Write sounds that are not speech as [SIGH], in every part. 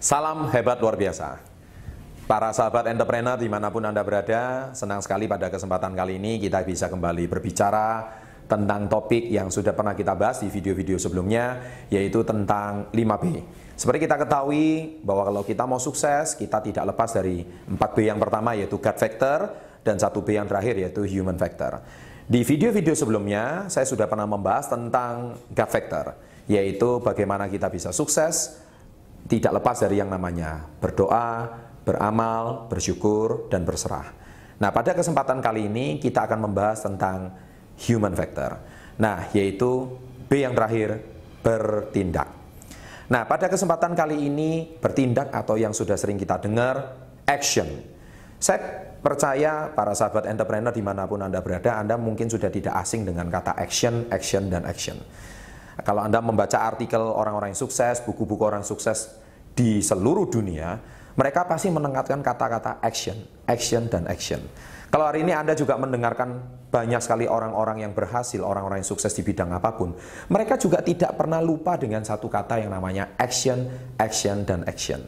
Salam hebat luar biasa. Para sahabat entrepreneur di mana pun Anda berada, senang sekali pada kesempatan kali ini kita bisa kembali berbicara tentang topik yang sudah pernah kita bahas di video-video sebelumnya, yaitu tentang 5B. Seperti kita ketahui bahwa kalau kita mau sukses, kita tidak lepas dari 4B yang pertama yaitu God Factor, dan 1B yang terakhir yaitu Human Factor. Di video-video sebelumnya, saya sudah pernah membahas tentang God Factor, yaitu bagaimana kita bisa sukses, tidak lepas dari yang namanya berdoa, beramal, bersyukur, dan berserah. Nah, pada kesempatan kali ini kita akan membahas tentang human factor. Nah, yaitu B yang terakhir, bertindak. Nah, pada kesempatan kali ini bertindak atau yang sudah sering kita dengar, action. Saya percaya para sahabat entrepreneur di mana pun Anda berada, Anda mungkin sudah tidak asing dengan kata action, action, dan action. Kalau Anda membaca artikel orang-orang yang sukses, buku-buku orang sukses di seluruh dunia, mereka pasti menengahkan kata-kata action, action, dan action. Kalau hari ini Anda juga mendengarkan banyak sekali orang-orang yang berhasil, orang-orang yang sukses di bidang apa pun, mereka juga tidak pernah lupa dengan satu kata yang namanya action, action, dan action.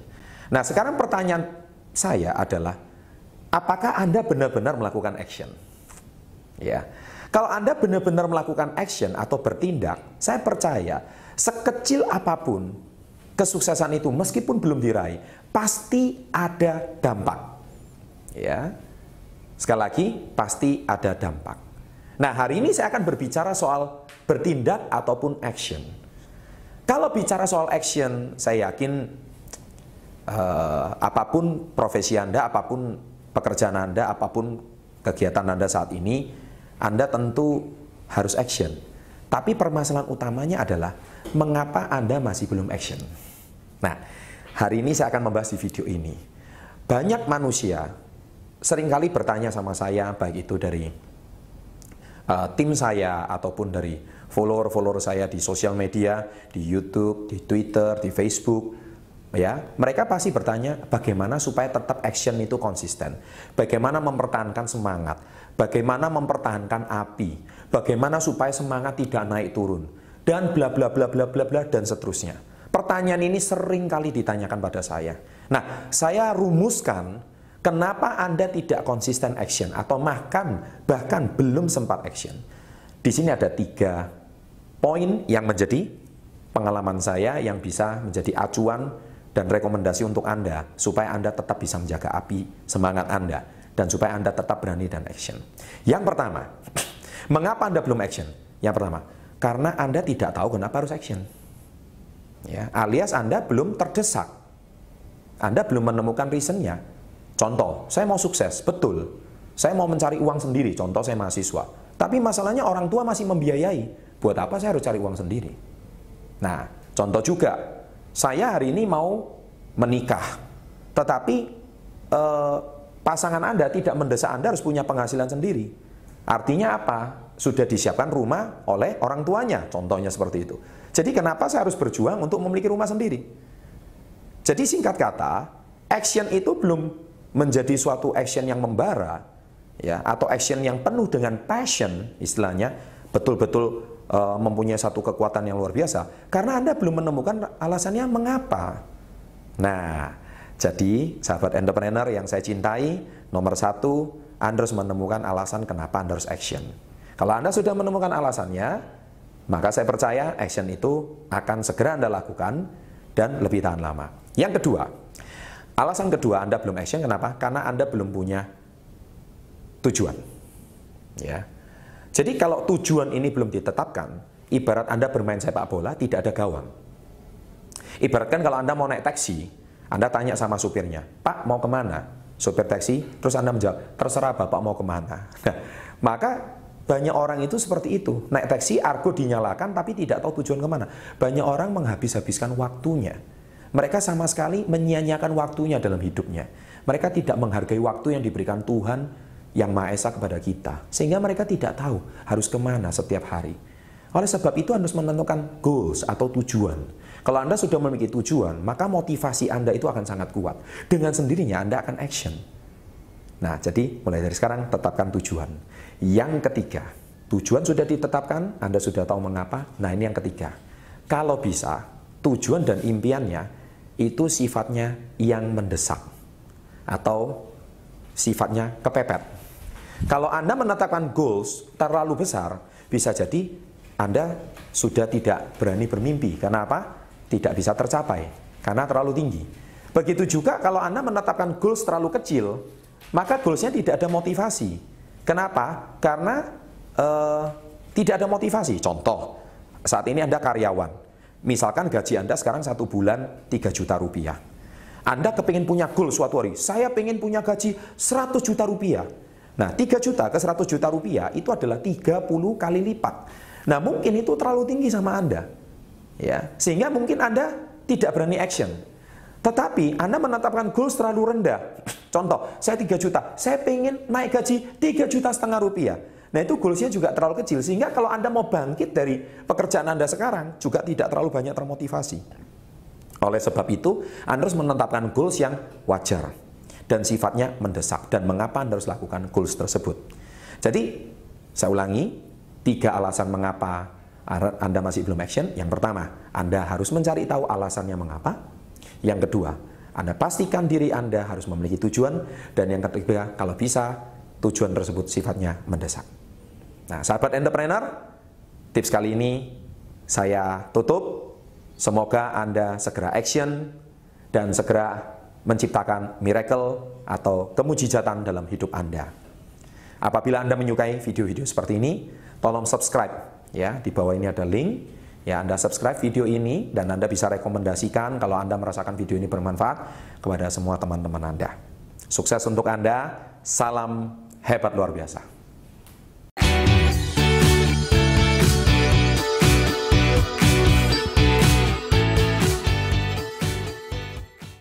Nah, sekarang pertanyaan saya adalah, apakah Anda benar-benar melakukan action? Ya, kalau Anda benar-benar melakukan action atau bertindak, saya percaya sekecil apa pun kesuksesan itu meskipun belum diraih, pasti ada dampak. Ya. Sekali lagi, pasti ada dampak. Nah, hari ini saya akan berbicara soal bertindak ataupun action. Kalau bicara soal action, saya yakin uh, apa pun profesi Anda, apa pun pekerjaan Anda, apa pun kegiatan Anda saat ini, anda tentu harus action. Tapi permasalahan utamanya adalah mengapa Anda masih belum action. Nah, hari ini saya akan membahas di video ini. Banyak manusia sering kali bertanya sama saya, baik itu dari uh, tim saya ataupun dari follower-follower saya di sosial media, di YouTube, di Twitter, di Facebook, ya. Mereka pasti bertanya bagaimana supaya tetap action itu konsisten? Bagaimana mempertahankan semangat? Bagaimana mempertahankan api? Bagaimana supaya semangat tidak naik turun dan bla bla bla bla bla bla dan seterusnya pertanyaan ini sering kali ditanyakan pada saya nah saya rumuskan kenapa anda tidak konsisten action atau bahkan bahkan belum sempat action di sini ada tiga poin yang menjadi pengalaman saya yang bisa menjadi acuan dan rekomendasi untuk Anda supaya Anda tetap bisa menjaga api semangat Anda dan supaya Anda tetap berani dan action. Yang pertama, [CLEARS THROAT] mengapa Anda belum action? Yang pertama, karena Anda tidak tahu kenapa harus action. Ya, alias Anda belum terdesak. Anda belum menemukan reasonnya. Contoh, saya mau sukses, betul. Saya mau mencari uang sendiri, contoh saya mahasiswa. Tapi masalahnya orang tua masih membiayai. Buat apa saya harus cari uang sendiri? Nah, contoh juga, saya hari ini mau menikah, tetapi eh, pasangan Anda tidak mendesak Anda harus punya penghasilan sendiri. Artinya apa? Sudah disiapkan rumah oleh orang tuanya, contohnya seperti itu. Jadi kenapa saya harus berjuang untuk memiliki rumah sendiri? Jadi singkat kata, action itu belum menjadi suatu action yang membara, ya, atau action yang penuh dengan passion, istilahnya, betul-betul uh, mempunyai satu kekuatan yang luar biasa karena Anda belum menemukan alasannya mengapa. Nah, jadi sahabat entrepreneur yang saya cintai, nomor satu, Anda harus menemukan alasan kenapa Anda harus action. Kalau Anda sudah menemukan alasannya, maka saya percaya action itu akan segera Anda lakukan dan lebih tahan lama. Yang kedua, alasan kedua Anda belum action kenapa? Karena Anda belum punya tujuan. Ya. Jadi kalau tujuan ini belum ditetapkan, ibarat Anda bermain sepak bola tidak ada gawang. Ibaratkan kalau Anda mau naik taksi, Anda tanya sama supirnya, Pak mau ke mana? Supir taksi, terus Anda menjawab, terserah Bapak mau ke mana. [LAUGHS] Nah, maka banyak orang itu seperti itu. Naik taksi, argo dinyalakan tapi tidak tahu tujuan ke mana. Banyak orang menghabis-habiskan waktunya. Mereka sama sekali menyia-nyiakan waktunya dalam hidupnya. Mereka tidak menghargai waktu yang diberikan Tuhan yang Maha Esa kepada kita. Sehingga mereka tidak tahu harus ke mana setiap hari. Oleh sebab itu Anda harus menentukan goals atau tujuan. Kalau Anda sudah memiliki tujuan, maka motivasi Anda itu akan sangat kuat. Dengan sendirinya Anda akan action. Nah, jadi mulai dari sekarang tetapkan tujuan. Yang ketiga, tujuan sudah ditetapkan, Anda sudah tahu mengapa. Nah, ini yang ketiga. Kalau bisa, tujuan dan impiannya itu sifatnya yang mendesak atau sifatnya kepepet. Kalau Anda menetapkan goals terlalu besar, bisa jadi Anda sudah tidak berani bermimpi. Karena apa? Tidak bisa tercapai, karena terlalu tinggi. Begitu juga kalau Anda menetapkan goals terlalu kecil, maka goalsnya tidak ada motivasi. Kenapa? Karena uh, tidak ada motivasi. Contoh, saat ini Anda karyawan. Misalkan gaji Anda sekarang satu bulan 3 juta rupiah. Anda kepingin punya goal suatu hari, saya pengen punya gaji 100 juta rupiah. Nah, 3 juta ke 100 juta rupiah itu adalah 30 kali lipat. Nah, mungkin itu terlalu tinggi sama Anda. Ya, sehingga mungkin Anda tidak berani action. Tetapi Anda menetapkan goals terlalu rendah. Contoh, saya 3 juta, saya pengen naik gaji 3 juta setengah rupiah. Nah itu goalsnya juga terlalu kecil sehingga kalau Anda mau bangkit dari pekerjaan Anda sekarang juga tidak terlalu banyak termotivasi. Oleh sebab itu Anda harus menetapkan goals yang wajar dan sifatnya mendesak dan mengapa Anda harus lakukan goals tersebut. Jadi saya ulangi tiga alasan mengapa anda masih belum action. Yang pertama, Anda harus mencari tahu alasannya mengapa. Yang kedua, Anda pastikan diri Anda harus memiliki tujuan. Dan yang ketiga, kalau bisa, tujuan tersebut sifatnya mendesak. Nah, sahabat entrepreneur, tips kali ini saya tutup. Semoga Anda segera action dan segera menciptakan miracle atau kemujizatan dalam hidup Anda. Apabila Anda menyukai video-video seperti ini, tolong subscribe ya. Di bawah ini ada link. Ya, Anda subscribe video ini dan Anda bisa rekomendasikan kalau Anda merasakan video ini bermanfaat kepada semua teman-teman Anda. Sukses untuk Anda. Salam hebat luar biasa.